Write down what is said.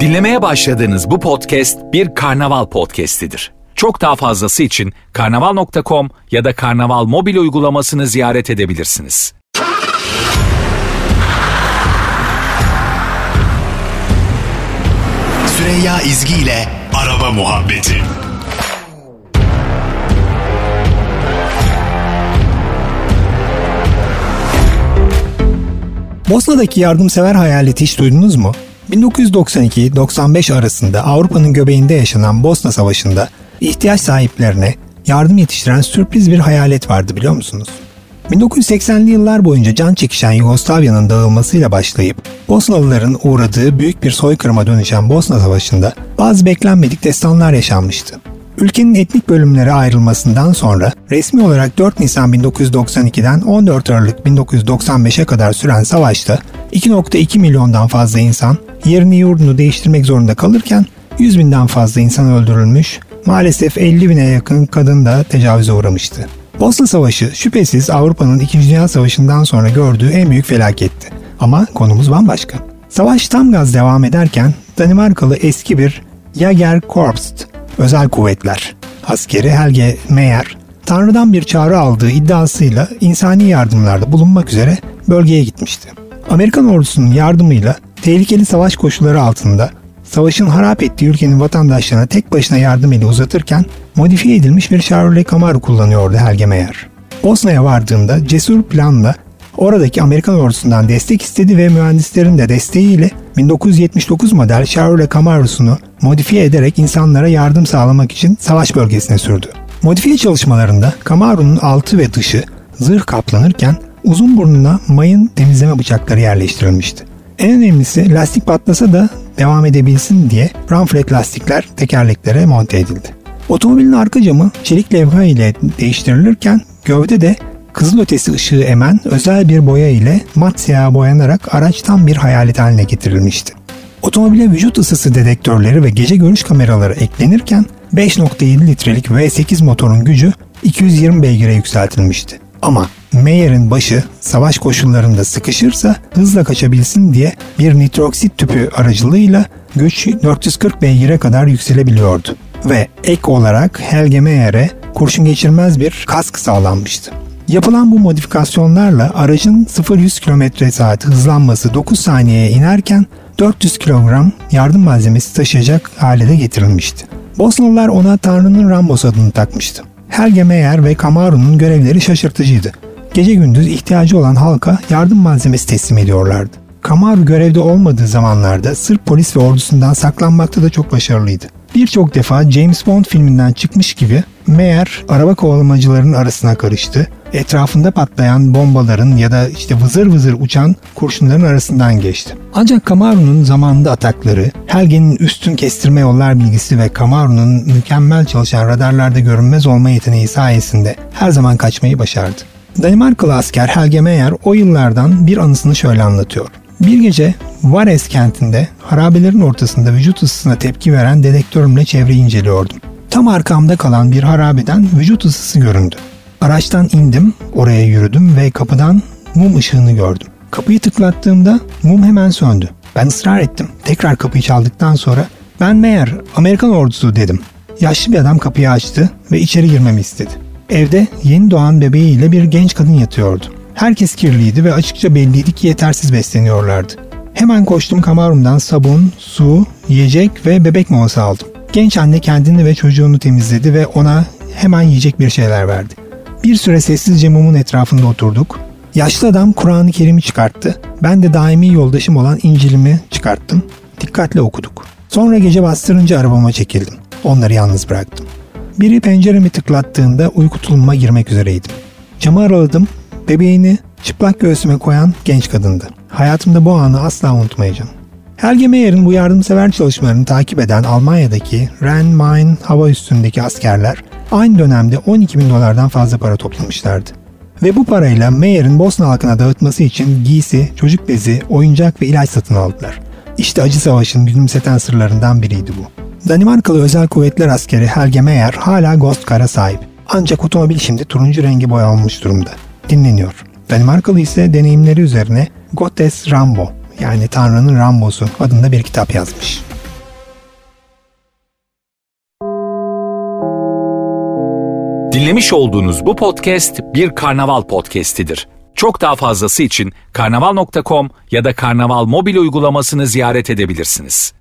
Dinlemeye başladığınız bu podcast bir karnaval podcastidir. Çok daha fazlası için karnaval.com ya da karnaval mobil uygulamasını ziyaret edebilirsiniz. Süreyya İzgi ile Araba Muhabbeti Bosna'daki yardımsever hayaleti hiç duydunuz mu? 1992-95 arasında Avrupa'nın göbeğinde yaşanan Bosna Savaşı'nda ihtiyaç sahiplerine yardım yetiştiren sürpriz bir hayalet vardı biliyor musunuz? 1980'li yıllar boyunca can çekişen Yugoslavya'nın dağılmasıyla başlayıp Bosnalıların uğradığı büyük bir soykırıma dönüşen Bosna Savaşı'nda bazı beklenmedik destanlar yaşanmıştı. Ülkenin etnik bölümlere ayrılmasından sonra resmi olarak 4 Nisan 1992'den 14 Aralık 1995'e kadar süren savaşta 2.2 milyondan fazla insan yerini yurdunu değiştirmek zorunda kalırken 100 binden fazla insan öldürülmüş, maalesef 50 bine yakın kadın da tecavüze uğramıştı. Bosna Savaşı şüphesiz Avrupa'nın 2. Dünya Savaşı'ndan sonra gördüğü en büyük felaketti. Ama konumuz bambaşka. Savaş tam gaz devam ederken Danimarkalı eski bir Jagerkorps Özel Kuvvetler askeri Helge Meyer, Tanrı'dan bir çağrı aldığı iddiasıyla insani yardımlarda bulunmak üzere bölgeye gitmişti. Amerikan ordusunun yardımıyla tehlikeli savaş koşulları altında savaşın harap ettiği ülkenin vatandaşlarına tek başına yardım eli uzatırken modifiye edilmiş bir Chevrolet Camaro kullanıyordu Helge Meyer. Bosna'ya vardığında cesur planla oradaki Amerikan ordusundan destek istedi ve mühendislerin de desteğiyle 1979 model Chevrolet Camaro'sunu modifiye ederek insanlara yardım sağlamak için savaş bölgesine sürdü. Modifiye çalışmalarında Camaro'nun altı ve dışı zırh kaplanırken uzun burnuna mayın temizleme bıçakları yerleştirilmişti. En önemlisi lastik patlasa da devam edebilsin diye Ramflet lastikler tekerleklere monte edildi. Otomobilin arka camı çelik levha ile değiştirilirken gövde de kızılötesi ışığı emen özel bir boya ile mat siyaha boyanarak araç tam bir hayalet haline getirilmişti. Otomobile vücut ısısı dedektörleri ve gece görüş kameraları eklenirken 5.7 litrelik V8 motorun gücü 220 beygire yükseltilmişti. Ama Meyer'in başı savaş koşullarında sıkışırsa hızla kaçabilsin diye bir nitroksit tüpü aracılığıyla güç 440 beygire kadar yükselebiliyordu. Ve ek olarak Helge Meyer'e kurşun geçirmez bir kask sağlanmıştı. Yapılan bu modifikasyonlarla aracın 0-100 km saat hızlanması 9 saniyeye inerken 400 kilogram yardım malzemesi taşıyacak hale de getirilmişti. Bosnalılar ona Tanrı'nın Rambos adını takmıştı. Helge Meyer ve Camaro'nun görevleri şaşırtıcıydı. Gece gündüz ihtiyacı olan halka yardım malzemesi teslim ediyorlardı. Camaro görevde olmadığı zamanlarda Sırp polis ve ordusundan saklanmakta da çok başarılıydı. Birçok defa James Bond filminden çıkmış gibi Meyer araba kovalamacılarının arasına karıştı. Etrafında patlayan bombaların ya da işte vızır vızır uçan kurşunların arasından geçti. Ancak Camaro'nun zamanında atakları, Helge'nin üstün kestirme yollar bilgisi ve Camaro'nun mükemmel çalışan radarlarda görünmez olma yeteneği sayesinde her zaman kaçmayı başardı. Danimarkalı asker Helge Meyer o yıllardan bir anısını şöyle anlatıyor. Bir gece Vares kentinde harabelerin ortasında vücut ısısına tepki veren dedektörümle çevreyi inceliyordum. Tam arkamda kalan bir harabeden vücut ısısı göründü. Araçtan indim, oraya yürüdüm ve kapıdan mum ışığını gördüm. Kapıyı tıklattığımda mum hemen söndü. Ben ısrar ettim. Tekrar kapıyı çaldıktan sonra ben meğer Amerikan ordusu dedim. Yaşlı bir adam kapıyı açtı ve içeri girmemi istedi. Evde yeni doğan bebeğiyle bir genç kadın yatıyordu. Herkes kirliydi ve açıkça belliydi ki yetersiz besleniyorlardı. Hemen koştum kamarumdan sabun, su, yiyecek ve bebek molası aldım. Genç anne kendini ve çocuğunu temizledi ve ona hemen yiyecek bir şeyler verdi. Bir süre sessizce mumun etrafında oturduk. Yaşlı adam Kur'an-ı Kerim'i çıkarttı. Ben de daimi yoldaşım olan İncil'imi çıkarttım. Dikkatle okuduk. Sonra gece bastırınca arabama çekildim. Onları yalnız bıraktım. Biri penceremi tıklattığında uyku tulumuma girmek üzereydim. Camı araladım. Bebeğini çıplak göğsüme koyan genç kadındı. Hayatımda bu anı asla unutmayacağım. Helge Meyer'in bu yardımsever çalışmalarını takip eden Almanya'daki Rhein-Main hava üstündeki askerler aynı dönemde 12 bin dolardan fazla para toplamışlardı. Ve bu parayla Meyer'in Bosna halkına dağıtması için giysi, çocuk bezi, oyuncak ve ilaç satın aldılar. İşte acı savaşın gülümseten sırlarından biriydi bu. Danimarkalı Özel Kuvvetler askeri Helge Meyer hala Ghost Car'a sahip. Ancak otomobil şimdi turuncu rengi boyanmış durumda. Dinleniyor. Danimarkalı ise deneyimleri üzerine Gottes Rambo yani Tanrı'nın Rambo'su adında bir kitap yazmış. Dinlemiş olduğunuz bu podcast bir karnaval podcastidir. Çok daha fazlası için karnaval.com ya da karnaval mobil uygulamasını ziyaret edebilirsiniz.